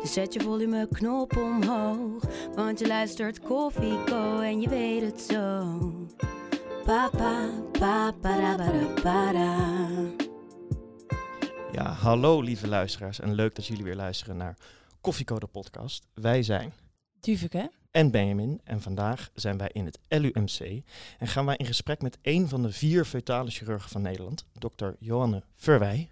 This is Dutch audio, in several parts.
Dus zet je volumeknop omhoog. Want je luistert Koffieko en je weet het zo. Papa, papa, para, para, para. Ja, hallo lieve luisteraars en leuk dat jullie weer luisteren naar Koffiecode podcast. Wij zijn Duveke. en Benjamin en vandaag zijn wij in het LUMC en gaan wij in gesprek met een van de vier feutale chirurgen van Nederland, dokter Johanne Verwij.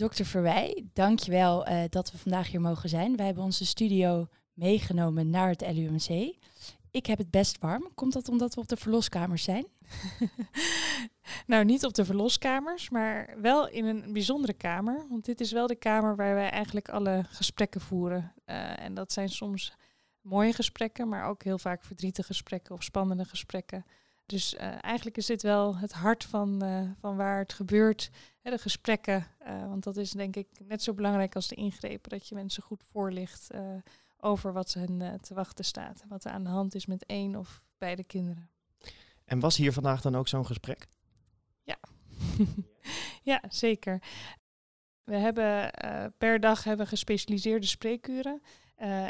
Dokter Verwij, dankjewel uh, dat we vandaag hier mogen zijn. Wij hebben onze studio meegenomen naar het LUMC. Ik heb het best warm. Komt dat omdat we op de verloskamers zijn? nou, niet op de verloskamers, maar wel in een bijzondere kamer. Want dit is wel de kamer waar wij eigenlijk alle gesprekken voeren. Uh, en dat zijn soms mooie gesprekken, maar ook heel vaak verdrietige gesprekken of spannende gesprekken. Dus uh, eigenlijk is dit wel het hart van, uh, van waar het gebeurt, hè, de gesprekken. Uh, want dat is denk ik net zo belangrijk als de ingrepen, dat je mensen goed voorlicht over wat hen te wachten staat. Wat er aan de hand is met één of beide kinderen. En was hier vandaag dan ook zo'n gesprek? Ja, ja zeker. We hebben per dag hebben gespecialiseerde spreekuren.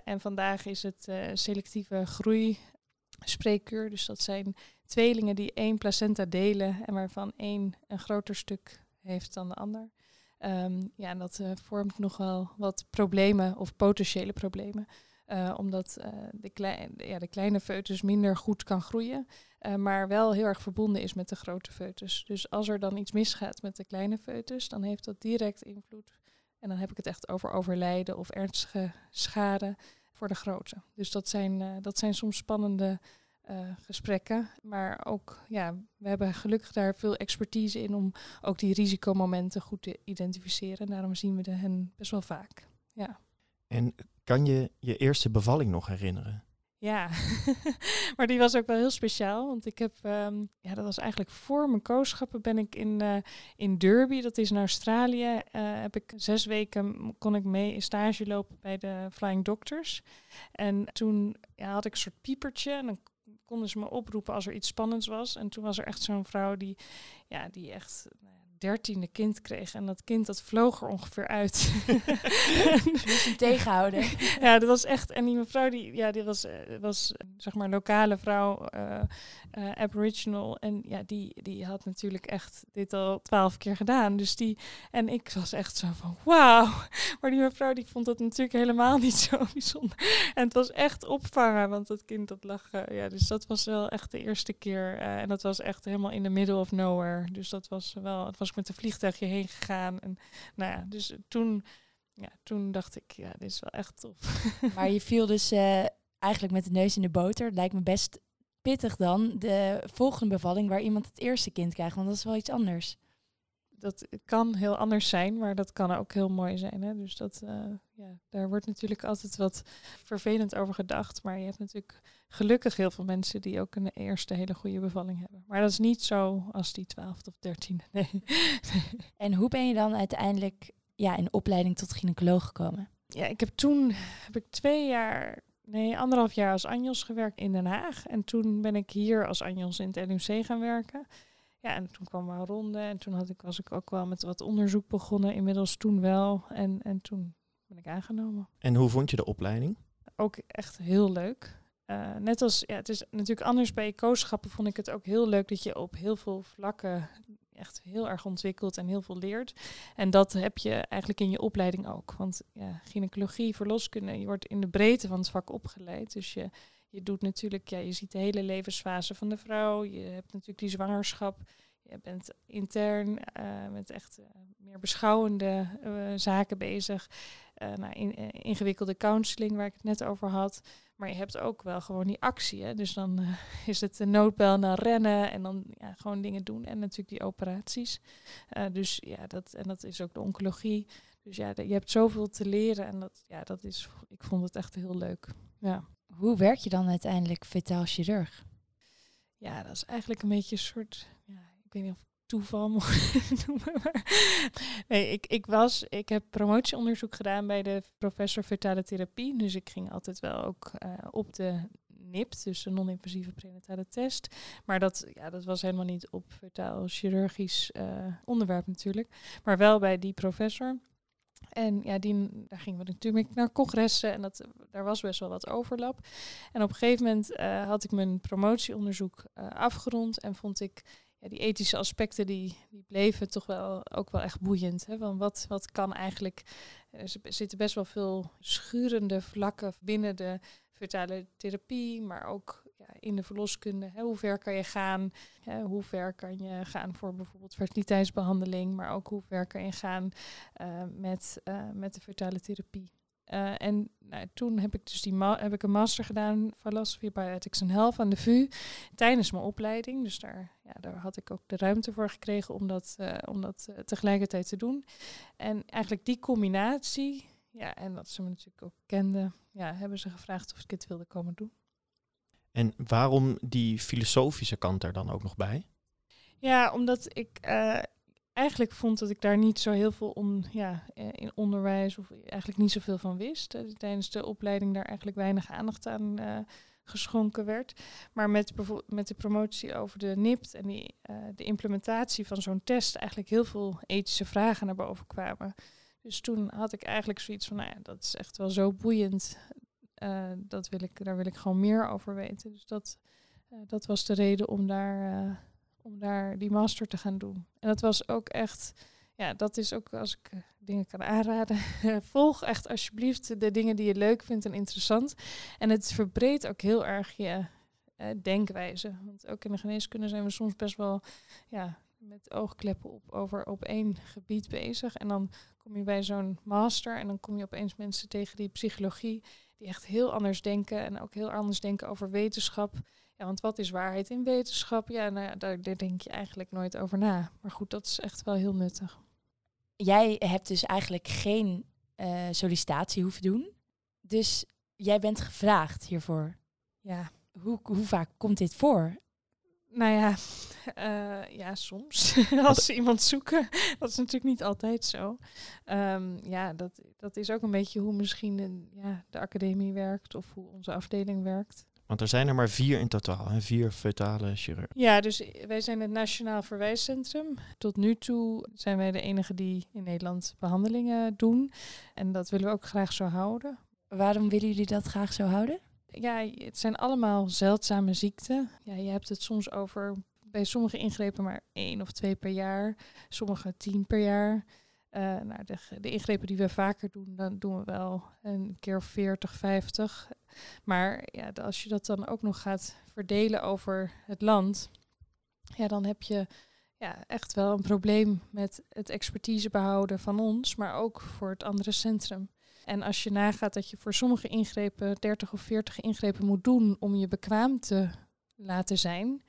en vandaag is het selectieve groei spreekuur. Dus dat zijn tweelingen die één placenta delen en waarvan één een groter stuk heeft dan de ander. Um, ja, en dat uh, vormt nogal wat problemen of potentiële problemen. Uh, omdat uh, de, ja, de kleine foetus minder goed kan groeien, maar wel heel erg verbonden is met de grote foetus. Dus als er dan iets misgaat met de kleine foetus, dan heeft dat direct invloed. En dan heb ik het echt over overlijden of ernstige schade voor de grote. Dus dat zijn, dat zijn soms spannende uh, gesprekken. Maar ook, ja, we hebben gelukkig daar veel expertise in om ook die risicomomenten goed te identificeren. En daarom zien we de hen best wel vaak. Ja. En kan je je eerste bevalling nog herinneren? Ja, maar die was ook wel heel speciaal. Want ik heb, um, ja, dat was eigenlijk voor mijn kooschappen ben ik in, uh, in Derby, dat is in Australië, uh, heb ik zes weken kon ik mee stage lopen bij de Flying Doctors. En toen ja, had ik een soort piepertje en dan konden ze me oproepen als er iets spannends was. En toen was er echt zo'n vrouw die, ja, die echt nou dertiende kind kreeg. En dat kind dat vloog er ongeveer uit. dus hem tegenhouden. ja, dat was echt. En die mevrouw die, ja, die was, was zeg maar lokale vrouw, uh, uh, Aboriginal. En ja, die, die had natuurlijk echt dit al twaalf keer gedaan. Dus die, en ik was echt zo van wauw. Maar die mevrouw die vond dat natuurlijk helemaal niet zo bijzonder. En het was echt opvangen, want dat kind dat lag. Uh, ja, dus dat was wel echt de eerste keer. en dat was echt helemaal in the middle of nowhere. Dus dat was wel, het was met een vliegtuigje heen gegaan. En nou ja, dus toen, ja, toen dacht ik, ja, dit is wel echt tof. Maar je viel dus uh, eigenlijk met de neus in de boter. Lijkt me best pittig dan, de volgende bevalling waar iemand het eerste kind krijgt, want dat is wel iets anders. Dat kan heel anders zijn, maar dat kan ook heel mooi zijn. Hè? Dus dat, uh, ja, daar wordt natuurlijk altijd wat vervelend over gedacht. Maar je hebt natuurlijk gelukkig heel veel mensen die ook een eerste hele goede bevalling hebben. Maar dat is niet zo als die twaalfde of dertiende. Nee. En hoe ben je dan uiteindelijk ja, in opleiding tot gynaecoloog gekomen? Ja, ik heb toen heb ik twee jaar, nee, anderhalf jaar als Anjos gewerkt in Den Haag. En toen ben ik hier als Anjos in het LUMC gaan werken. Ja, en toen kwam er een ronde en toen had ik, was ik ook wel met wat onderzoek begonnen. Inmiddels toen wel. En, en toen ben ik aangenomen. En hoe vond je de opleiding? Ook echt heel leuk. Uh, net als, ja, het is natuurlijk anders bij kooschappen vond ik het ook heel leuk dat je op heel veel vlakken echt heel erg ontwikkelt en heel veel leert. En dat heb je eigenlijk in je opleiding ook. Want ja, gynaecologie, verloskunde, je wordt in de breedte van het vak opgeleid. Dus je, je doet natuurlijk, ja, je ziet de hele levensfase van de vrouw. Je hebt natuurlijk die zwangerschap. Je bent intern uh, met echt uh, meer beschouwende uh, zaken bezig. nou, in, ingewikkelde counseling, waar ik het net over had. Maar je hebt ook wel gewoon die actie. Hè? Dus dan is het de noodbel naar rennen en dan ja, gewoon dingen doen. En natuurlijk die operaties. Dus ja, dat, en dat is ook de oncologie. Dus ja, je hebt zoveel te leren en dat, ja, dat is, ik vond het echt heel leuk. Ja. Hoe werk je dan uiteindelijk fetaal chirurg? Ja, dat is eigenlijk een beetje een soort, ja, ik weet niet of toeval moet noemen. Maar nee, ik, ik, was, ik heb promotieonderzoek gedaan bij de professor fetale therapie. Dus ik ging altijd wel ook uh, op de NIPT, dus de non-invasieve prenatale test. Maar dat, ja, dat was helemaal niet op fetaal chirurgisch uh, onderwerp natuurlijk. Maar wel bij die professor. En ja, die, daar gingen we natuurlijk naar congressen en dat, daar was best wel wat overlap. En op een gegeven moment uh, had ik mijn promotieonderzoek uh, afgerond en vond ik ja, die ethische aspecten die, die bleven toch wel ook wel echt boeiend. Hè? Want wat, wat kan eigenlijk. Er zitten best wel veel schurende vlakken binnen de fetale therapie, maar ook ja, in de verloskunde. Hè? Hoe ver kan je gaan? Hoe ver kan je gaan voor bijvoorbeeld fertiliteitsbehandeling, maar ook hoe ver kan je gaan uh, met, uh, met de fetale therapie. Uh, en nou, toen heb ik dus die heb ik een master gedaan Philosophy Bioethics and Health aan de VU tijdens mijn opleiding. Dus daar, ja, daar had ik ook de ruimte voor gekregen om dat, om dat tegelijkertijd te doen. En eigenlijk die combinatie, ja, en dat ze me natuurlijk ook kenden, ja, hebben ze gevraagd of ik het wilde komen doen. En waarom die filosofische kant er dan ook nog bij? Ja, omdat ik eigenlijk vond dat ik daar niet zo heel veel om, ja, in onderwijs of eigenlijk niet zoveel van wist. Uh, tijdens de opleiding daar eigenlijk weinig aandacht aan geschonken werd. Maar met, met de promotie over de NIPT en die, de implementatie van zo'n test eigenlijk heel veel ethische vragen naar boven kwamen. Dus toen had ik eigenlijk zoiets van, nou ja, dat is echt wel zo boeiend. Dat wil ik, daar wil ik gewoon meer over weten. Dus dat, dat was de reden om daar om daar die master te gaan doen. En dat was ook echt, ja, dat is ook als ik dingen kan aanraden. volg echt alsjeblieft de dingen die je leuk vindt en interessant. En het verbreedt ook heel erg je denkwijze. Want ook in de geneeskunde zijn we soms best wel ja, met oogkleppen op over op één gebied bezig. En dan kom je bij zo'n master en dan kom je opeens mensen tegen die psychologie die echt heel anders denken en ook heel anders denken over wetenschap. Ja, want wat is waarheid in wetenschap? Ja, nou daar, daar denk je eigenlijk nooit over na. Maar goed, dat is echt wel heel nuttig. Jij hebt dus eigenlijk geen uh, sollicitatie hoeven doen. Dus jij bent gevraagd hiervoor. Ja. Hoe, hoe vaak komt dit voor? Nou ja, uh, ja, soms. Als ze iemand zoeken. Dat is natuurlijk niet altijd zo. Um, ja, dat, dat is ook een beetje hoe misschien een, ja, de academie werkt of hoe onze afdeling werkt. Want er zijn er maar vier in totaal, hè? vier fetale chirurgen. Ja, dus wij zijn het Nationaal Verwijscentrum. Tot nu toe zijn wij de enige die in Nederland behandelingen doen. En dat willen we ook graag zo houden. Waarom willen jullie dat graag zo houden? Ja, het zijn allemaal zeldzame ziekten. Ja, je hebt het soms over bij sommige ingrepen maar één of twee per jaar, sommige tien per jaar. Uh, nou, de, de, ingrepen die we vaker doen, dan doen we wel een keer 40, 50. Maar ja, als je dat dan ook nog gaat verdelen over het land, ja, dan heb je ja, echt wel een probleem met het expertise behouden van ons, maar ook voor het andere centrum. En als je nagaat dat je voor sommige ingrepen 30 of 40 ingrepen moet doen om je bekwaam te laten zijn,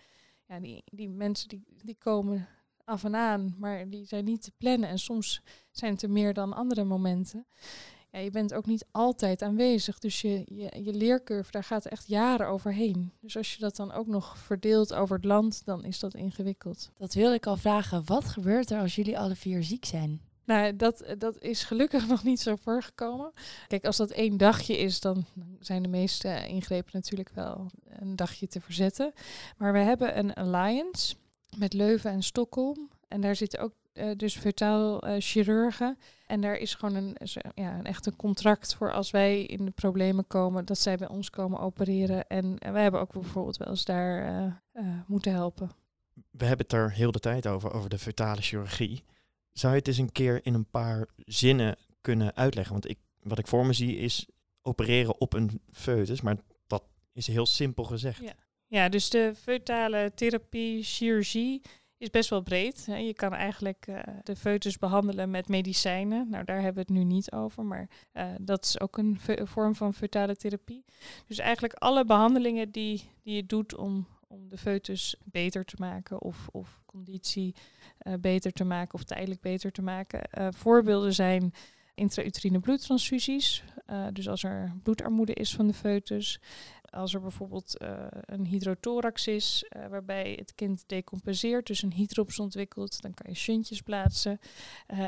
ja, die, die mensen die, die komen af en aan, maar die zijn niet te plannen. En soms zijn het er meer dan andere momenten. Ja, je bent ook niet altijd aanwezig. Dus je, je, je leercurve, daar gaat echt jaren overheen. Dus als je dat dan ook nog verdeelt over het land, dan is dat ingewikkeld. Dat wilde ik al vragen. Wat gebeurt er als jullie alle vier ziek zijn? Nou, dat, dat is gelukkig nog niet zo voorgekomen. Kijk, als dat één dagje is, dan zijn de meeste ingrepen natuurlijk wel een dagje te verzetten. Maar we hebben een alliance met Leuven en Stockholm. En daar zitten ook uh, dus vertaal chirurgen. En daar is gewoon een, ja, een echt een contract voor als wij in de problemen komen, dat zij bij ons komen opereren. En, en wij hebben ook bijvoorbeeld wel eens daar uh, moeten helpen. We hebben het er heel de tijd over, over de fetale chirurgie. Zou je het eens een keer in een paar zinnen kunnen uitleggen? Want ik, wat ik voor me zie is opereren op een foetus, maar dat is heel simpel gezegd. Ja. Ja, dus de fetale therapie, chirurgie is best wel breed. Je kan eigenlijk uh, de foetus behandelen met medicijnen. Nou, daar hebben we het nu niet over, maar uh, dat is ook een vorm van fetale therapie. Dus eigenlijk alle behandelingen die, die je doet om, om de foetus beter te maken of, of conditie uh, beter te maken of tijdelijk beter te maken. voorbeelden zijn intrauterine bloedtransfusies. Uh, dus als er bloedarmoede is van de foetus. Als er bijvoorbeeld een hydrothorax is, waarbij het kind decompenseert, dus een hydrops ontwikkelt, dan kan je shuntjes plaatsen.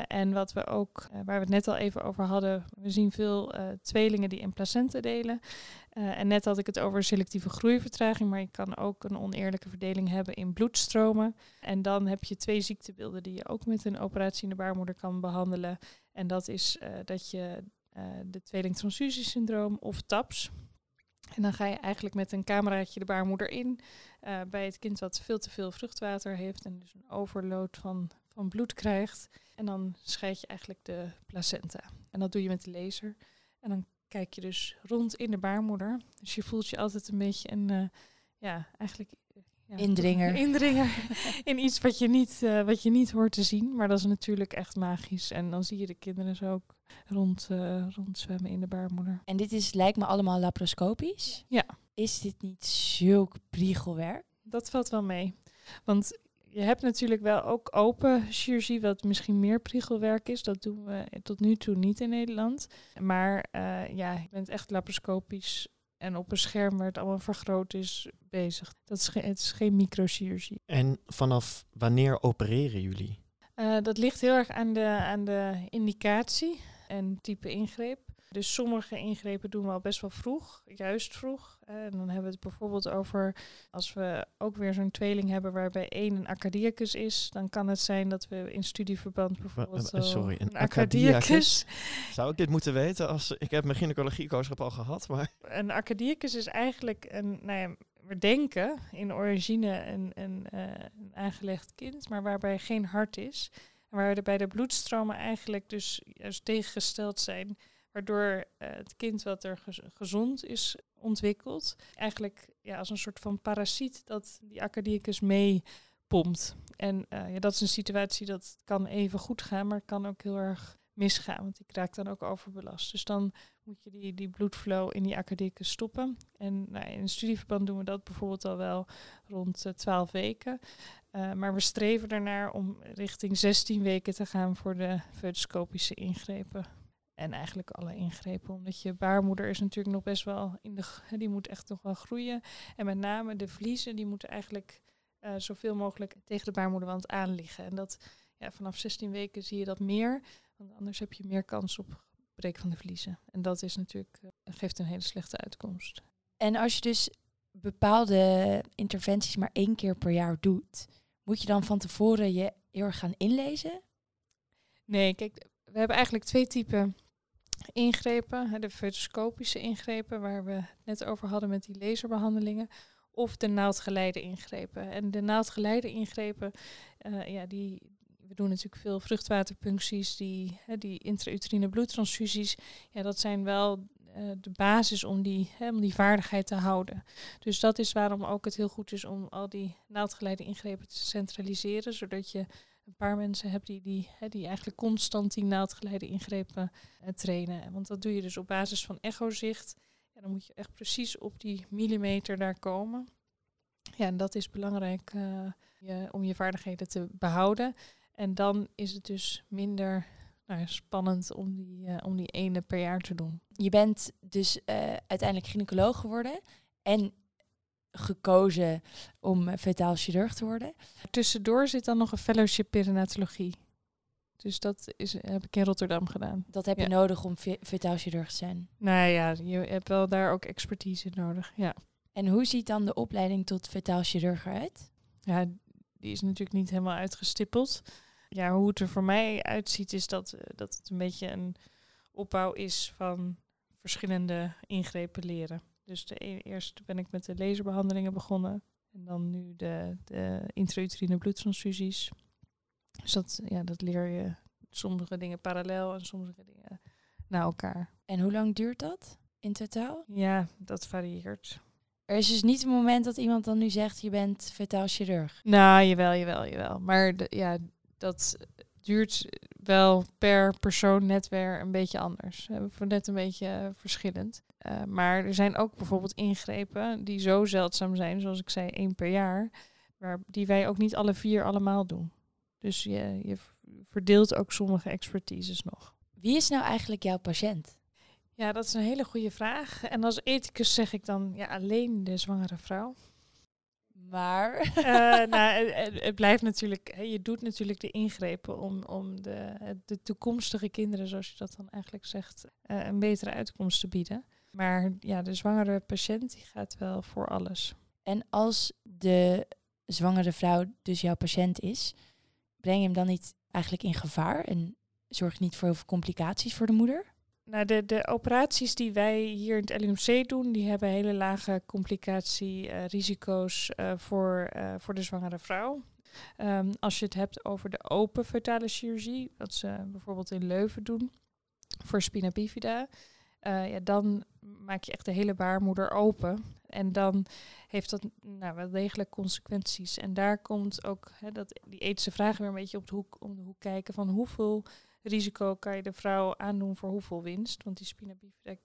En wat we ook, waar we het net al even over hadden, we zien veel tweelingen die een placenta delen. En net had ik het over selectieve groeivertraging, maar je kan ook een oneerlijke verdeling hebben in bloedstromen. En dan heb je twee ziektebeelden die je ook met een operatie in de baarmoeder kan behandelen. En dat is dat je de tweelingtransfusiesyndroom of TAPS, en dan ga je eigenlijk met een cameraatje de baarmoeder in bij het kind wat veel te veel vruchtwater heeft en dus een overload van, van bloed krijgt. En dan scheid je eigenlijk de placenta. En dat doe je met de laser. En dan kijk je dus rond in de baarmoeder. Dus je voelt je altijd een beetje een, uh, ja, eigenlijk ja, indringer. Indringer in iets wat je, niet, uh, wat je niet hoort te zien. Maar dat is natuurlijk echt magisch. En dan zie je de kinderen zo ook rond, uh, rondzwemmen in de baarmoeder. En dit is, lijkt me allemaal laparoscopisch. Ja. Is dit niet zulk priegelwerk? Dat valt wel mee. Want je hebt natuurlijk wel ook open chirurgie, wat misschien meer priegelwerk is. Dat doen we tot nu toe niet in Nederland. Maar uh, ja, je bent echt laparoscopisch en op een scherm waar het allemaal vergroot is bezig. Dat is, het is geen microchirurgie. En vanaf wanneer opereren jullie? Uh, dat ligt heel erg aan de, aan de indicatie en type ingreep. Dus sommige ingrepen doen we al best wel vroeg, juist vroeg. En dan hebben we het bijvoorbeeld over als we ook weer zo'n tweeling hebben waarbij één een acadiacus is, dan kan het zijn dat we in studieverband bijvoorbeeld uh, sorry, een, een acadiacus. Zou ik dit moeten weten als ik heb mijn gynaecologiekoerschap al gehad, maar een acadiacus is eigenlijk een, nou ja, we denken in origine een, een, uh, een aangelegd kind, maar waarbij geen hart is. En waar er bij de bloedstromen eigenlijk dus juist tegengesteld zijn waardoor uh, het kind wat er gez gezond is ontwikkeld, eigenlijk ja, als een soort van parasiet dat die acadiacus meepompt. En uh, ja, dat is een situatie dat kan even goed gaan, maar kan ook heel erg misgaan, want die raakt dan ook overbelast. Dus dan moet je die, die bloedflow in die acadiacus stoppen. En nou, in een studieverband doen we dat bijvoorbeeld al wel rond uh, 12 weken. Maar we streven ernaar om richting 16 weken te gaan voor de foetoscopische ingrepen. En eigenlijk alle ingrepen, omdat je baarmoeder is natuurlijk nog best wel in de, die moet echt nog wel groeien. En met name de vliezen, die moeten eigenlijk uh, zoveel mogelijk tegen de baarmoederwand aan liggen. En dat ja, vanaf 16 weken zie je dat meer, want anders heb je meer kans op breek van de vliezen. En dat is natuurlijk, uh, geeft een hele slechte uitkomst. En als je dus bepaalde interventies maar één keer per jaar doet, moet je dan van tevoren je heel erg gaan inlezen? Nee, kijk, we hebben eigenlijk twee typen ingrepen. De fotoscopische ingrepen, waar we het net over hadden met die laserbehandelingen. Of de naaldgeleide ingrepen. En de naaldgeleide ingrepen, uh, ja, die, we doen natuurlijk veel vruchtwaterpuncties, die, die intrauterine bloedtransfusies. Ja, dat zijn wel uh, de basis om die, om die vaardigheid te houden. Dus dat is waarom ook het heel goed is om al die naaldgeleide ingrepen te centraliseren, zodat je een paar mensen hebt die, die, hè, die eigenlijk constant die naaldgeleide ingrepen uh, trainen. Want dat doe je dus op basis van echozicht. En dan moet je echt precies op die millimeter daar komen. Ja, en dat is belangrijk uh, je, om je vaardigheden te behouden. En dan is het dus minder nou, spannend om die, uh, om die ene per jaar te doen. Je bent dus uiteindelijk gynaecoloog geworden en gekozen om uh, fetaal chirurg te worden. Tussendoor zit dan nog een fellowship perinatologie. Dus dat is, heb ik in Rotterdam gedaan. Dat heb je Ja. nodig om fe- fetaal chirurg te zijn. Nou ja, je hebt wel daar ook expertise in nodig. Ja. En hoe ziet dan de opleiding tot fetaal chirurg eruit? ja, die is natuurlijk niet helemaal uitgestippeld. Ja, hoe het er voor mij uitziet is dat, eh, dat het een beetje een opbouw is van verschillende ingrepen leren. Dus de e- eerst ben ik met de laserbehandelingen begonnen. En dan nu de, de intrauterine bloedtransfusies. Dus dat, ja, dat leer je sommige dingen parallel en sommige dingen na elkaar. En hoe lang duurt dat in totaal? Ja, dat varieert. Er is dus niet een moment dat iemand dan nu zegt, je bent fetaal chirurg. Nou, jawel, jawel, jawel. Maar de, ja, dat duurt wel per persoon net weer een beetje anders. Uh, voor net een beetje verschillend. Uh, maar er zijn ook bijvoorbeeld ingrepen die zo zeldzaam zijn, zoals ik zei, één per jaar, waar, die wij ook niet alle vier allemaal doen. Dus je, je verdeelt ook sommige expertises nog. Wie is nou eigenlijk jouw patiënt? Ja, dat is een hele goede vraag. En als ethicus zeg ik dan ja, alleen de zwangere vrouw. Maar. Uh, nou, het, het, blijft natuurlijk, je doet natuurlijk de ingrepen om, om de, de toekomstige kinderen, zoals je dat dan eigenlijk zegt, uh, een betere uitkomst te bieden. Maar ja, de zwangere patiënt die gaat wel voor alles. En als de zwangere vrouw dus jouw patiënt is, breng je hem dan niet eigenlijk in gevaar en zorg je niet voor heel veel complicaties voor de moeder? Nou, de, de operaties die wij hier in het LUMC doen, die hebben hele lage complicatierisico's uh, voor, uh, voor de zwangere vrouw. Um, als je het hebt over de open fetale chirurgie, wat ze bijvoorbeeld in Leuven doen voor spina bifida, uh, ja, dan maak je echt de hele baarmoeder open. En dan heeft dat nou, wel degelijk consequenties. En daar komt ook hè, dat, die ethische vragen weer een beetje op de hoek, om de hoek kijken van hoeveel risico kan je de vrouw aandoen voor hoeveel winst. Want die spina bifida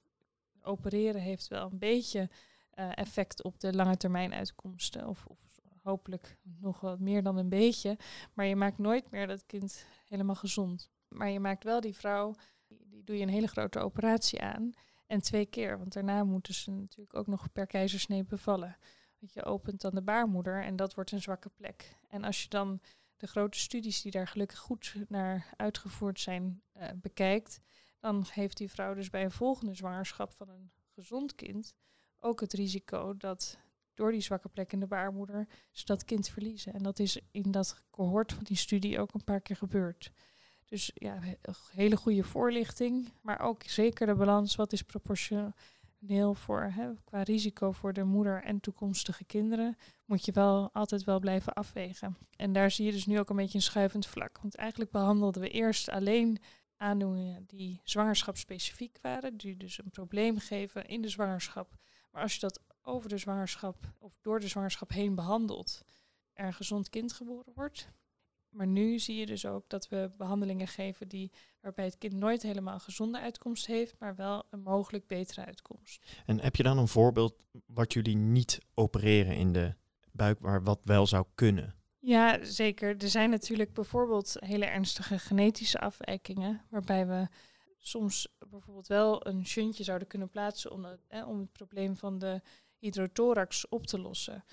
opereren heeft wel een beetje uh, effect op de lange termijn uitkomsten. Of, of, hopelijk nog wat meer dan een beetje. Maar je maakt nooit meer dat kind helemaal gezond. Maar je maakt wel die vrouw, die doe je een hele grote operatie aan. En twee keer, want daarna moeten ze natuurlijk ook nog per keizersnee bevallen. Want je opent dan de baarmoeder en dat wordt een zwakke plek. En als je dan de grote studies die daar gelukkig goed naar uitgevoerd zijn uh, bekijkt, dan heeft die vrouw dus bij een volgende zwangerschap van een gezond kind ook het risico dat door die zwakke plek in de baarmoeder ze dat kind verliezen. En dat is in dat cohort van die studie ook een paar keer gebeurd. Dus ja, hele goede voorlichting, maar ook zeker de balans, wat is proportioneel voor, hè, qua risico voor de moeder en toekomstige kinderen, moet je wel altijd wel blijven afwegen. En daar zie je dus nu ook een beetje een schuivend vlak. Want eigenlijk behandelden we eerst alleen aandoeningen die zwangerschapsspecifiek waren, die dus een probleem geven in de zwangerschap. Maar als je dat over de zwangerschap of door de zwangerschap heen behandelt, er een gezond kind geboren wordt, maar nu zie je dus ook dat we behandelingen geven die, waarbij het kind nooit helemaal een gezonde uitkomst heeft, maar wel een mogelijk betere uitkomst. En heb je dan een voorbeeld wat jullie niet opereren in de buik, maar wat wel zou kunnen? Ja, zeker. Er zijn natuurlijk bijvoorbeeld hele ernstige genetische afwijkingen, waarbij we soms bijvoorbeeld wel een shuntje zouden kunnen plaatsen om het, eh, om het probleem van de hydrothorax op te lossen.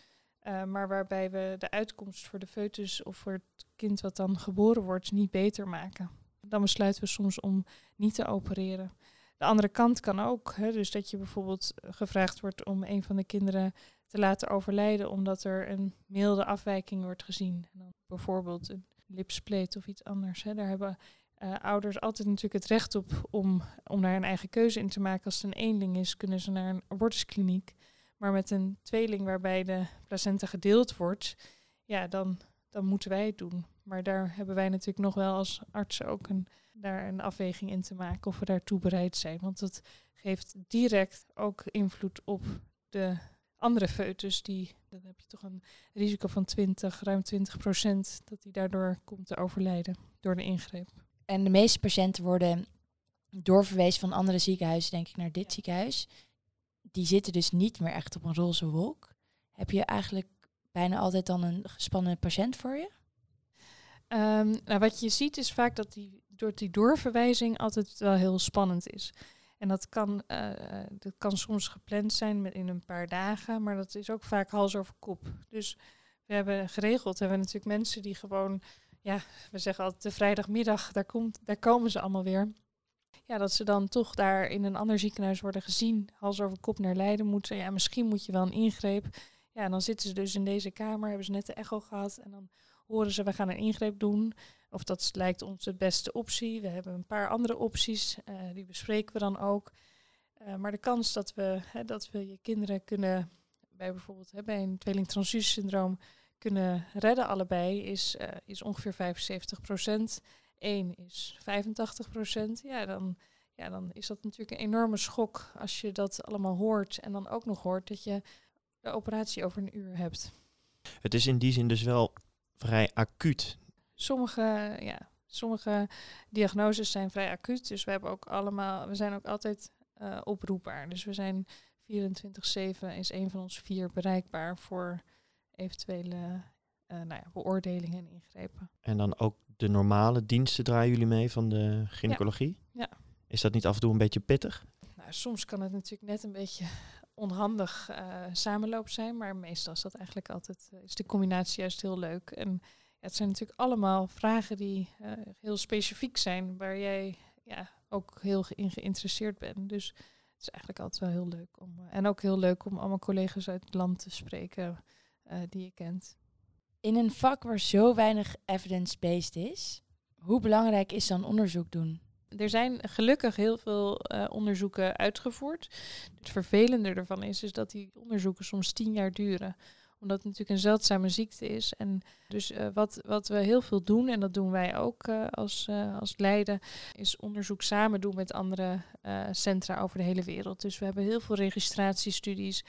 Uh, maar waarbij we de uitkomst voor de foetus of voor het kind wat dan geboren wordt niet beter maken. Dan besluiten we soms om niet te opereren. De andere kant kan ook, hè, dus dat je bijvoorbeeld gevraagd wordt om een van de kinderen te laten overlijden omdat er een milde afwijking wordt gezien. En dan bijvoorbeeld een lipspleet of iets anders. Hè. Daar hebben uh, ouders altijd natuurlijk het recht op om, om daar een eigen keuze in te maken. Als het een eenling is, kunnen ze naar een abortuskliniek. Maar met een tweeling waarbij de placenta gedeeld wordt, ja, dan, dan moeten wij het doen. Maar daar hebben wij natuurlijk nog wel als artsen ook een, daar een afweging in te maken of we daartoe bereid zijn. Want dat geeft direct ook invloed op de andere foetus. Die, dan heb je toch een risico van 20, ruim 20 procent, dat die daardoor komt te overlijden door de ingreep. En de meeste patiënten worden doorverwezen van andere ziekenhuizen, denk ik, naar dit ziekenhuis die zitten dus niet meer echt op een roze wolk. Heb je eigenlijk bijna altijd dan een gespannen patiënt voor je? Um, nou, wat je ziet is vaak dat die, door die doorverwijzing altijd wel heel spannend is. En dat kan, uh, dat kan soms gepland zijn met in een paar dagen, maar dat is ook vaak hals over kop. Dus we hebben geregeld, hebben we natuurlijk mensen die gewoon, ja, we zeggen altijd de vrijdagmiddag, daar, komt, daar komen ze allemaal weer ja, dat ze dan toch daar in een ander ziekenhuis worden gezien, hals over kop naar Leiden moeten. Ja, misschien moet je wel een ingreep. Ja, dan zitten ze dus in deze kamer, hebben ze net de echo gehad en dan horen ze, we gaan een ingreep doen. Of dat lijkt ons de beste optie. We hebben een paar andere opties, uh, die bespreken we dan ook. Uh, maar de kans dat we, hè, dat we je kinderen kunnen, bij bijvoorbeeld hè, bij een tweeling-transfusiesyndroom, kunnen redden allebei, is, uh, is ongeveer 75 procent. 1 is 85 procent, ja dan, ja, dan is dat natuurlijk een enorme schok als je dat allemaal hoort en dan ook nog hoort dat je de operatie over een uur hebt. Het is in die zin dus wel vrij acuut. Sommige, ja, sommige diagnoses zijn vrij acuut, dus we hebben ook allemaal, we zijn ook altijd uh, oproepbaar. Dus we zijn 24-7 is een van ons vier bereikbaar voor eventuele uh, nou ja, beoordelingen en ingrepen. En dan ook de normale diensten draaien jullie mee van de gynaecologie? Ja. Is dat niet af en toe een beetje pittig? Nou, soms kan het natuurlijk net een beetje onhandig uh, samenloop zijn, maar meestal is dat eigenlijk altijd, uh, is de combinatie juist heel leuk. En ja, het zijn natuurlijk allemaal vragen die uh, heel specifiek zijn, waar jij ja, ook heel in geïnteresseerd bent. Dus het is eigenlijk altijd wel heel leuk om, en ook heel leuk om allemaal collega's uit het land te spreken die je kent. In een vak waar zo weinig evidence-based is, hoe belangrijk is dan onderzoek doen? Er zijn gelukkig heel veel uh, onderzoeken uitgevoerd. Het vervelende ervan is, is dat die onderzoeken soms tien jaar duren omdat het natuurlijk een zeldzame ziekte is. En dus uh, wat, wat we heel veel doen, en dat doen wij ook uh, als, uh, als Leiden, is onderzoek samen doen met andere centra over de hele wereld. Dus we hebben heel veel registratiestudies,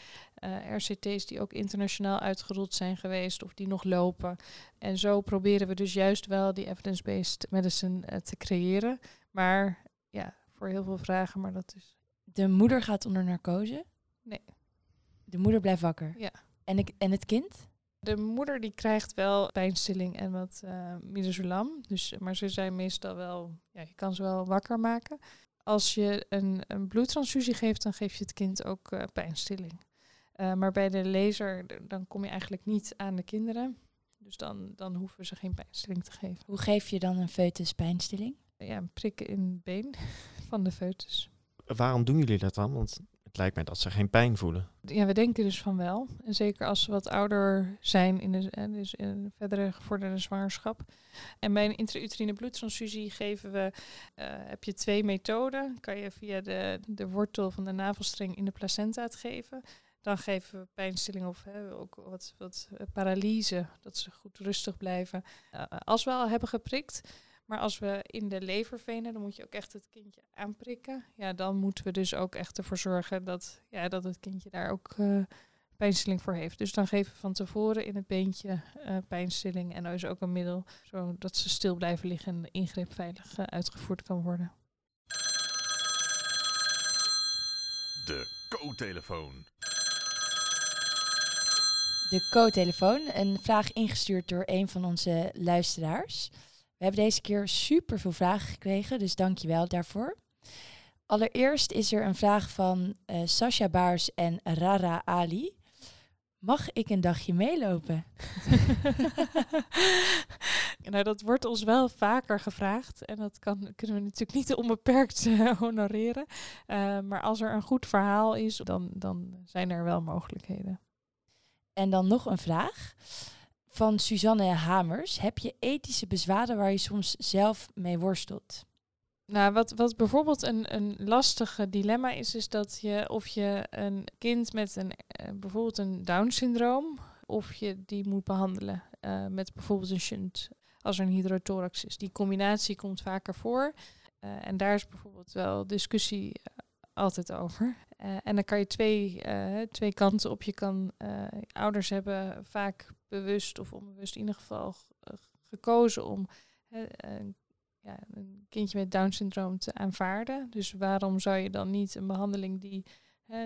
RCT's die ook internationaal uitgerold zijn geweest of die nog lopen. En zo proberen we dus juist wel die evidence-based medicine te creëren. Maar ja, voor heel veel vragen, maar dat is... De moeder gaat onder narcose? Nee. De moeder blijft wakker? Ja. En, ik, en het kind? De moeder die krijgt wel pijnstilling en wat uh, midazolam. Dus, maar ze zijn meestal wel, ja, je kan ze wel wakker maken. Als je een, een bloedtransfusie geeft, dan geef je het kind ook uh, pijnstilling. Uh, maar bij de laser, dan kom je eigenlijk niet aan de kinderen. Dus dan, dan hoeven ze geen pijnstilling te geven. Hoe geef je dan een foetus pijnstilling? Ja, een prik in het been van de foetus. Waarom doen jullie dat dan? Want het lijkt mij dat ze geen pijn voelen. Ja, we denken dus van wel. En zeker als ze wat ouder zijn in de, dus in een verdere gevorderde zwangerschap. En bij een intrauterine bloedtransfusie geven we, uh, heb je twee methoden. Kan je via de, de wortel van de navelstreng in de placenta het geven. Dan geven we pijnstilling of hè, ook wat, wat paralyse, dat ze goed rustig blijven. Als we al hebben geprikt, maar als we in de lever venen, dan moet je ook echt het kindje aanprikken. Ja, dan moeten we dus ook echt ervoor zorgen dat, ja, dat het kindje daar ook uh, pijnstilling voor heeft. Dus dan geven we van tevoren in het beentje uh, pijnstilling. En er is ook een middel zodat ze stil blijven liggen en de ingreep veilig uh, uitgevoerd kan worden. De co-telefoon. De co-telefoon, een vraag ingestuurd door een van onze luisteraars. We hebben deze keer super veel vragen gekregen, dus dankjewel daarvoor. Allereerst is er een vraag van uh, Sasha Baars en Rara Ali. Mag ik een dagje meelopen? nou, dat wordt ons wel vaker gevraagd. En dat kan, kunnen we natuurlijk niet onbeperkt uh, honoreren. Uh, maar als er een goed verhaal is, dan, dan zijn er wel mogelijkheden. En dan nog een vraag van Suzanne Hamers. Heb je ethische bezwaren waar je soms zelf mee worstelt? Nou, wat, wat bijvoorbeeld een, een lastige dilemma is, is dat je of je een kind met een uh, bijvoorbeeld een Down-syndroom, of je die moet behandelen uh, met bijvoorbeeld een shunt als er een hydrothorax is. Die combinatie komt vaker voor. Uh, en daar is bijvoorbeeld wel discussie altijd over. En dan kan je twee, twee kanten op. Je kan ouders hebben vaak bewust of onbewust in ieder geval gekozen om ja, een kindje met Down syndroom te aanvaarden. Dus waarom zou je dan niet een behandeling die,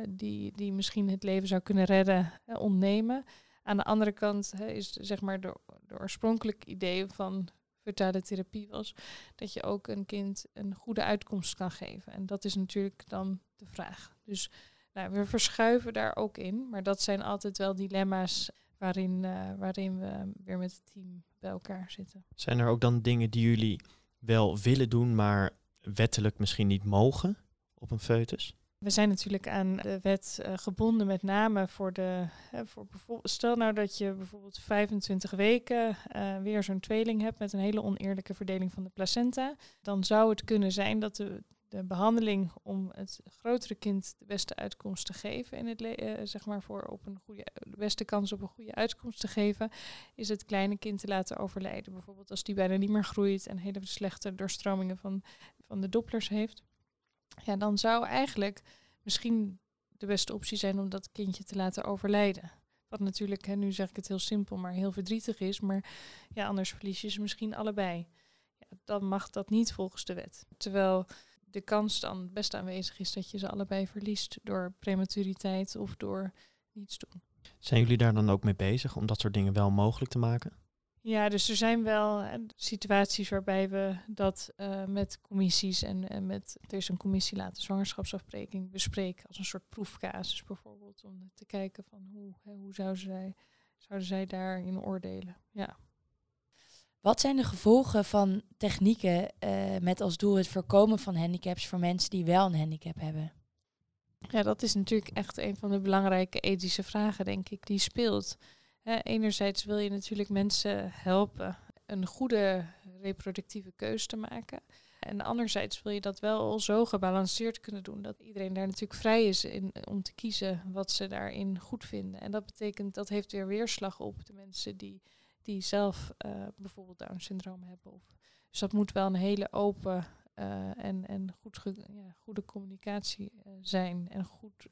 die, die misschien het leven zou kunnen redden, ontnemen? Aan de andere kant is zeg maar de, de idee van vertale therapie was dat je ook een kind een goede uitkomst kan geven. En dat is natuurlijk dan de vraag. Dus nou, we verschuiven daar ook in, maar dat zijn altijd wel dilemma's waarin, uh, waarin we weer met het team bij elkaar zitten. Zijn er ook dan dingen die jullie wel willen doen, maar wettelijk misschien niet mogen op een foetus? We zijn natuurlijk aan de wet uh, gebonden, met name voor de. Hè, voor bijvoorbeeld, stel nou dat je bijvoorbeeld 25 weken uh, weer zo'n tweeling hebt met een hele oneerlijke verdeling van de placenta. Dan zou het kunnen zijn dat de de behandeling om het grotere kind de beste uitkomst te geven in het uh, zeg maar voor op een goede de beste kans op een goede uitkomst te geven, is het kleine kind te laten overlijden. Bijvoorbeeld als die bijna niet meer groeit en hele slechte doorstromingen van, van de dopplers heeft. Ja, dan zou eigenlijk misschien de beste optie zijn om dat kindje te laten overlijden. Wat natuurlijk, hè, nu zeg ik het heel simpel, maar heel verdrietig is. Maar ja, anders verlies je ze misschien allebei. Ja, dan mag dat niet volgens de wet. Terwijl de kans dan best aanwezig is dat je ze allebei verliest door prematuriteit of door niets doen. Zijn jullie daar dan ook mee bezig om dat soort dingen wel mogelijk te maken? Ja, dus er zijn wel eh, situaties waarbij we dat uh, met commissies en, en met er is een commissie laten zwangerschapsafbreking bespreken als een soort proefcasus bijvoorbeeld om te kijken van hoe, hè, hoe zouden zij, zouden zij daarin oordelen. Ja. Wat zijn de gevolgen van technieken uh, met als doel het voorkomen van handicaps voor mensen die wel een handicap hebben? Ja, dat is natuurlijk echt een van de belangrijke ethische vragen, denk ik, die speelt. Enerzijds wil je natuurlijk mensen helpen een goede reproductieve keus te maken. En anderzijds wil je dat wel zo gebalanceerd kunnen doen dat iedereen daar natuurlijk vrij is om te kiezen wat ze daarin goed vinden. En dat betekent dat heeft weer weerslag op de mensen die, die zelf uh, bijvoorbeeld Down syndroom hebben. Of, dus dat moet wel een hele open uh, en, en goed ge, ja, goede communicatie uh, zijn en goed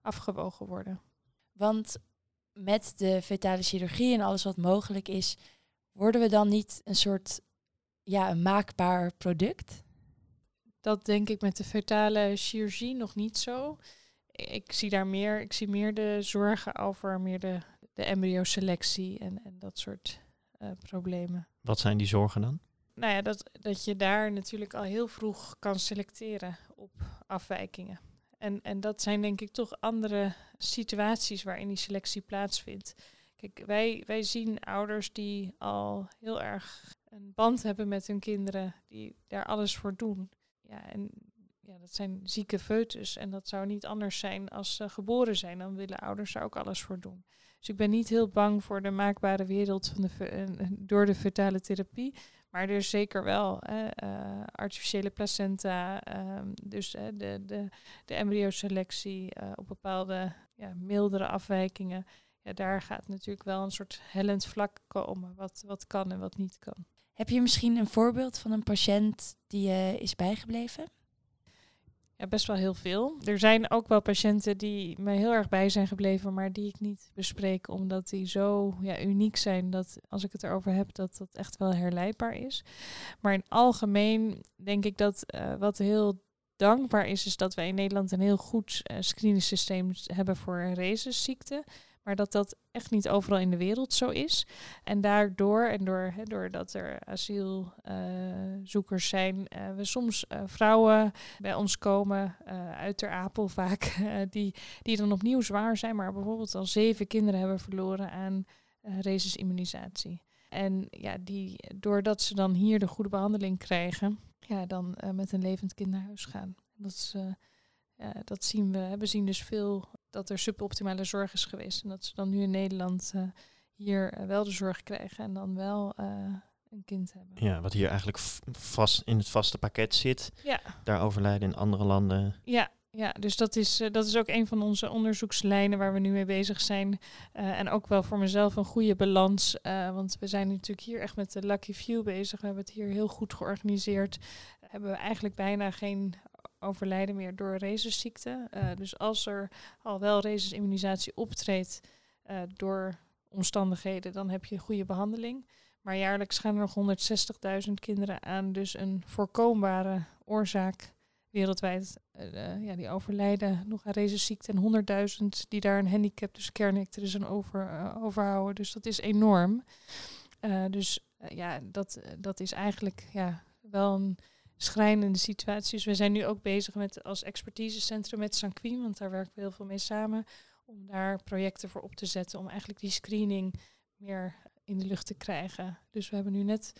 afgewogen worden. Want met de fetale chirurgie en alles wat mogelijk is, worden we dan niet een soort ja, een maakbaar product? Dat denk ik met de fetale chirurgie nog niet zo. Ik zie daar meer, ik zie meer de zorgen over meer de, de embryoselectie en, en dat soort uh, problemen. Wat zijn die zorgen dan? Nou ja, dat, dat je daar natuurlijk al heel vroeg kan selecteren op afwijkingen. En, en dat zijn denk ik toch andere situaties waarin die selectie plaatsvindt. Kijk, wij, wij zien ouders die al heel erg een band hebben met hun kinderen, die daar alles voor doen. Ja, en ja, dat zijn zieke foetus. En dat zou niet anders zijn als ze geboren zijn. Dan willen ouders er ook alles voor doen. Dus ik ben niet heel bang voor de maakbare wereld van de, door de fetale therapie. Maar er is zeker wel uh, artificiële placenta, um, dus uh, de, de, de embryoselectie uh, op bepaalde ja, mildere afwijkingen. Ja, daar gaat natuurlijk wel een soort hellend vlak komen, wat, wat kan en wat niet kan. Heb je misschien een voorbeeld van een patiënt die is bijgebleven? Ja, best wel heel veel. Er zijn ook wel patiënten die me heel erg bij zijn gebleven, maar die ik niet bespreek, omdat die zo ja, uniek zijn dat als ik het erover heb, dat dat echt wel herleidbaar is. Maar in algemeen denk ik dat uh, wat heel dankbaar is, is dat wij in Nederland een heel goed uh, screeningsysteem hebben voor rhizosziekte maar dat dat echt niet overal in de wereld zo is. En daardoor, en door, he, doordat er asielzoekers zijn, uh, we soms uh, vrouwen bij ons komen, uit Ter Apel vaak, die, die dan opnieuw zwaar zijn, maar bijvoorbeeld al zeven kinderen hebben verloren aan resisimmunisatie. En ja, die, doordat ze dan hier de goede behandeling krijgen, ja, dan met een levend kind naar huis gaan. Dat is, ja, dat zien we. We zien dus veel dat er suboptimale zorg is geweest. En dat ze dan nu in Nederland uh, hier uh, wel de zorg krijgen en dan wel een kind hebben. Ja, wat hier eigenlijk vast in het vaste pakket zit. Ja. Daar overlijden in andere landen. Ja, ja, dus dat is, dat is ook een van onze onderzoekslijnen waar we nu mee bezig zijn. Uh, en ook wel voor mezelf een goede balans. Uh, want we zijn natuurlijk hier echt met de Lucky Few bezig. We hebben het hier heel goed georganiseerd. Hebben we eigenlijk bijna geen overlijden meer door rhizosziekte. Uh, dus als er al wel rhesusimmunisatie optreedt uh, door omstandigheden, dan heb je goede behandeling. Maar jaarlijks gaan er nog 160.000 kinderen aan, dus een voorkombare oorzaak wereldwijd. Uh, ja, die overlijden nog aan rhizosziekte en 100.000 die daar een handicap, dus kernectris aan over, overhouden. Dus dat is enorm. dus ja, dat, dat is eigenlijk ja, wel een schrijnende situaties. We zijn nu ook bezig met als expertisecentrum met Sanquin, want daar werken we heel veel mee samen, om daar projecten voor op te zetten, om eigenlijk die screening meer in de lucht te krijgen. Dus we hebben nu net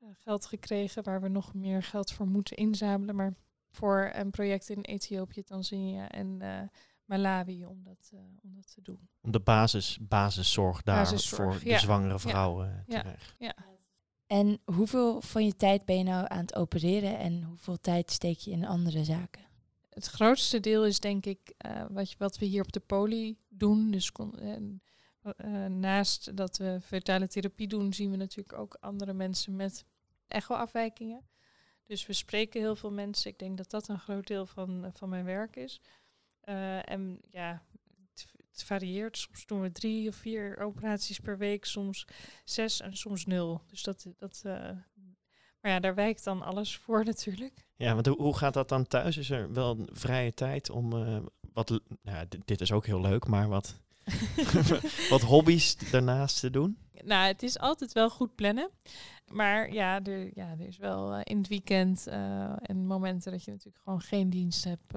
uh, geld gekregen waar we nog meer geld voor moeten inzamelen, maar voor een project in Ethiopië, Tanzania en uh, Malawi om dat, uh, om dat te doen. Om de basis, basiszorg daar voor de zwangere vrouwen ja. te krijgen. Ja. En hoeveel van je tijd ben je nou aan het opereren en hoeveel tijd steek je in andere zaken? Het grootste deel is denk ik uh, wat, wat we hier op de poli doen. Dus uh, naast dat we fetale therapie doen, zien we natuurlijk ook andere mensen met echo-afwijkingen. Dus we spreken heel veel mensen. Ik denk dat dat een groot deel van, van mijn werk is. en ja, het varieert. Soms doen we drie of vier operaties per week, soms zes en soms nul. Dus dat, dat uh, maar ja, daar wijkt dan alles voor natuurlijk. Ja, want hoe gaat dat dan thuis? Is er wel een vrije tijd om uh, wat, nou, dit, dit is ook heel leuk, maar wat, wat hobby's daarnaast te doen? Nou, het is altijd wel goed plannen. Maar ja, er, ja, er is wel eh, in het weekend eh, en momenten dat je natuurlijk gewoon geen dienst hebt.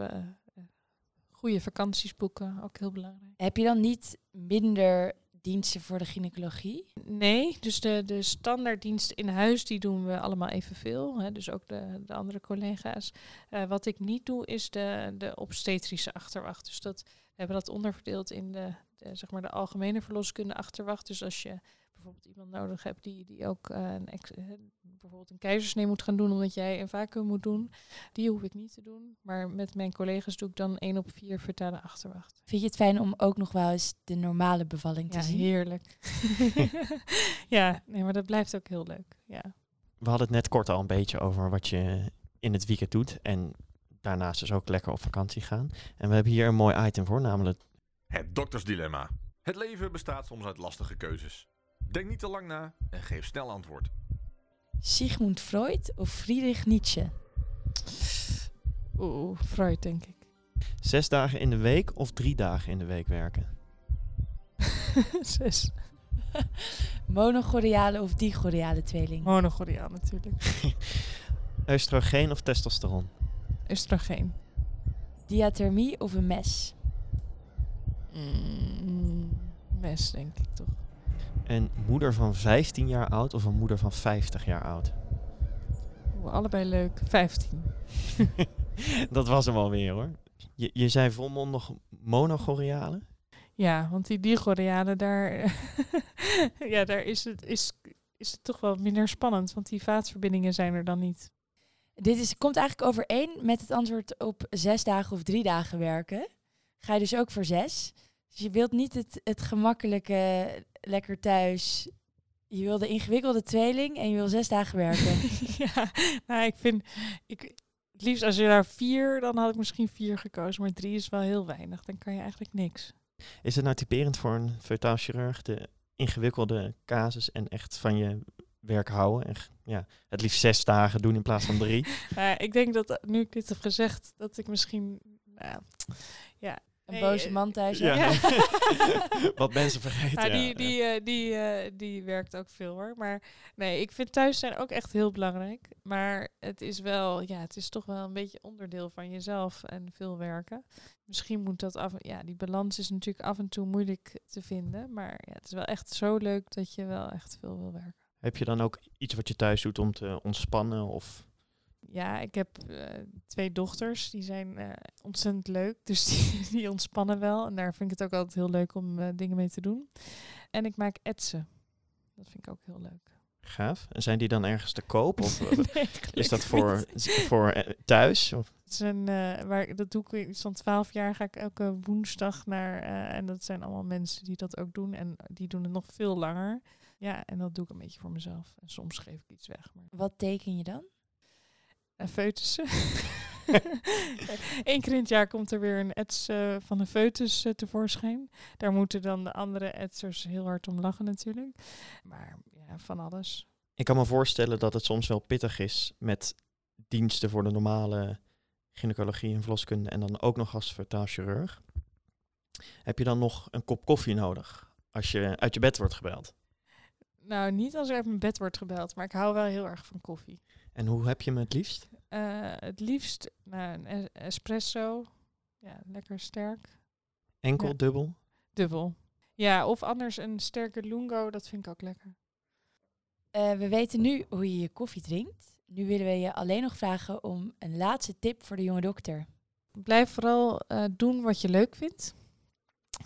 Goede vakanties boeken, ook heel belangrijk. Heb je dan niet minder diensten voor de gynaecologie? Nee, dus de, de standaarddiensten in huis, die doen we allemaal evenveel. Hè, dus ook de, de andere collega's. Eh, wat ik niet doe, is de, de obstetrische achterwacht. Dus dat, we hebben dat onderverdeeld in de, de, zeg maar de algemene verloskunde achterwacht. Dus als je bijvoorbeeld iemand nodig hebt die, die ook eh, een ex, eh, bijvoorbeeld een keizersnee moet gaan doen omdat jij een vacuüm moet doen, die hoef ik niet te doen. Maar met mijn collega's doe ik dan één op vier vertalen achterwacht. Vind je het fijn om ook nog wel eens de normale bevalling te Ja, zien? heerlijk. ja, nee, maar dat blijft ook heel leuk. Ja. We hadden het net kort al een beetje over wat je in het weekend doet. En daarnaast dus ook lekker op vakantie gaan. En we hebben hier een mooi item voor, namelijk Het doktersdilemma. Het leven bestaat soms uit lastige keuzes. Denk niet te lang na en geef snel antwoord. Sigmund Freud of Friedrich Nietzsche? Oeh, Freud denk ik. zes dagen in de week of drie dagen in de week werken. Zes. Monogoriale of digoriale tweeling? Monogoriaal natuurlijk. Oestrogeen of testosteron. Oestrogeen. Diathermie of een mes? Mm, mes denk ik toch. Een moeder van 15 jaar oud of een moeder van 50 jaar oud. Oeh, allebei leuk. 15. Dat was hem alweer hoor. Je, je zei volmondig monogoriale. Ja, want die digoriale, daar, ja, daar is, het, is, is het toch wel minder spannend. Want die vaatverbindingen zijn er dan niet. Dit is, komt eigenlijk overeen met het antwoord op zes dagen of drie dagen werken. Ga je dus ook voor zes. Dus je wilt niet het, het gemakkelijke, lekker thuis. Je wil de ingewikkelde tweeling en je wil zes dagen werken. ja, nou, ik vind... Ik, het liefst als je daar vier, dan had ik misschien vier gekozen. Maar drie is wel heel weinig. Dan kan je eigenlijk niks. Is het nou typerend voor een feutaal chirurg, de ingewikkelde casus en echt van je werk houden? En ja, het liefst zes dagen doen in plaats van drie. Nou ik denk dat nu ik dit heb gezegd, dat ik misschien... Nou, ja, Een boze eh, man thuis. Ja. Wat mensen vergeten. Ja, die, ja. die, eh, die, eh, die werkt ook veel hoor. Maar nee, ik vind thuis zijn ook echt heel belangrijk. Maar het is wel, ja, het is toch wel een beetje onderdeel van jezelf en veel werken. Misschien moet dat af. Ja, die balans is natuurlijk af en toe moeilijk te vinden. Maar ja, het is wel echt zo leuk dat je wel echt veel wil werken. Heb je dan ook iets wat je thuis doet om te ontspannen? Of Ja, ik heb eh, twee dochters. Die zijn eh, ontzettend leuk. Dus die, die ontspannen wel. En daar vind ik het ook altijd heel leuk om eh, dingen mee te doen. En ik maak etsen. Dat vind ik ook heel leuk. gaaf? En zijn die dan ergens te koop? Of Nee, is dat voor, niet. voor thuis? Of? Het is een, eh, waar, dat doe ik iets van 12 jaar. Ga ik elke woensdag naar. eh, en dat zijn allemaal mensen die dat ook doen. En die doen het nog veel langer. Ja, en dat doe ik een beetje voor mezelf. En soms geef ik iets weg. Maar Wat teken je dan? En foetussen. Eén keer in het jaar komt er weer een ets eh, van een foetus eh, tevoorschijn. Daar moeten dan de andere etsers heel hard om lachen natuurlijk. Maar ja, van alles. Ik kan me voorstellen dat het soms wel pittig is met diensten voor de normale gynaecologie en verloskunde en dan ook nog als vertaal chirurg. Heb je dan nog een kop koffie nodig als je uit je bed wordt gebeld? Nou, niet als er uit mijn bed wordt gebeld, maar ik hou wel heel erg van koffie. En hoe heb je me het liefst? Eh, het liefst nou, een es- espresso. Ja, lekker sterk. Enkel, Ja. dubbel? Dubbel. Ja, of anders een sterke lungo, dat vind ik ook lekker. Eh, we weten nu hoe je je koffie drinkt. Nu willen we je alleen nog vragen om een laatste tip voor de jonge dokter. Blijf vooral eh, doen wat je leuk vindt.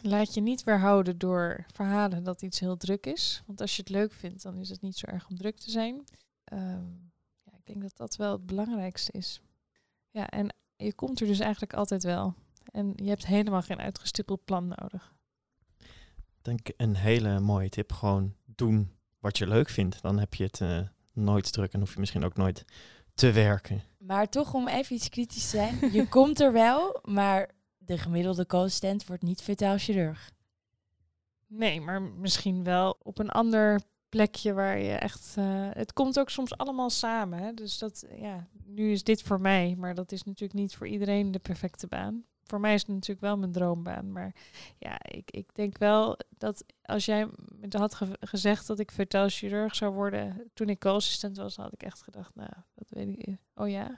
Laat je niet weerhouden door verhalen dat iets heel druk is. Want als je het leuk vindt, dan is het niet zo erg om druk te zijn. Ehm, denk dat dat wel het belangrijkste is. Ja, en je komt er dus eigenlijk altijd wel. En je hebt helemaal geen uitgestippeld plan nodig. Denk een hele mooie tip. Gewoon doen wat je leuk vindt. Dan heb je het eh, nooit druk en hoef je misschien ook nooit te werken. Maar toch om even iets kritisch te zijn. Je komt er wel, maar de gemiddelde co-assistent wordt niet fetaal chirurg. Nee, maar misschien wel op een ander plekje waar je echt. eh, het komt ook soms allemaal samen. Hè? Dus dat, ja, nu is dit voor mij, maar dat is natuurlijk niet voor iedereen de perfecte baan. voor mij is het natuurlijk wel mijn droombaan. Maar ja, ik, ik denk wel dat als jij me had ge- gezegd dat ik vertel chirurg zou worden toen ik co-assistent was, had ik echt gedacht, nou, dat weet ik. Oh ja.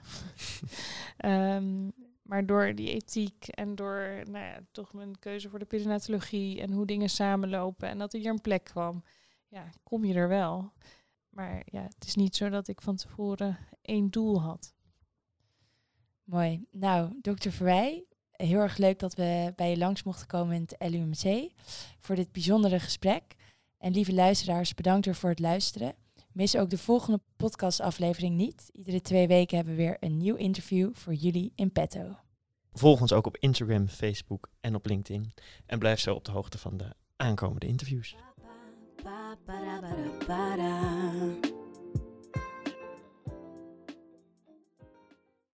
Ehm, maar door die ethiek en door nou ja, toch mijn keuze voor de perinatologie en hoe dingen samenlopen en dat er hier een plek kwam, ja, kom je er wel. Maar ja, het is niet zo dat ik van tevoren één doel had. Mooi. Nou, dokter Verwij, heel erg leuk dat we bij je langs mochten komen in het LUMC voor dit bijzondere gesprek. En lieve luisteraars, bedankt weer voor het luisteren. Mis ook de volgende podcastaflevering niet. Iedere twee weken hebben we weer een nieuw interview voor jullie in petto. Volg ons ook op Instagram, Facebook en op LinkedIn. En blijf zo op de hoogte van de aankomende interviews. Ba, ba, da, ba, da, ba, da.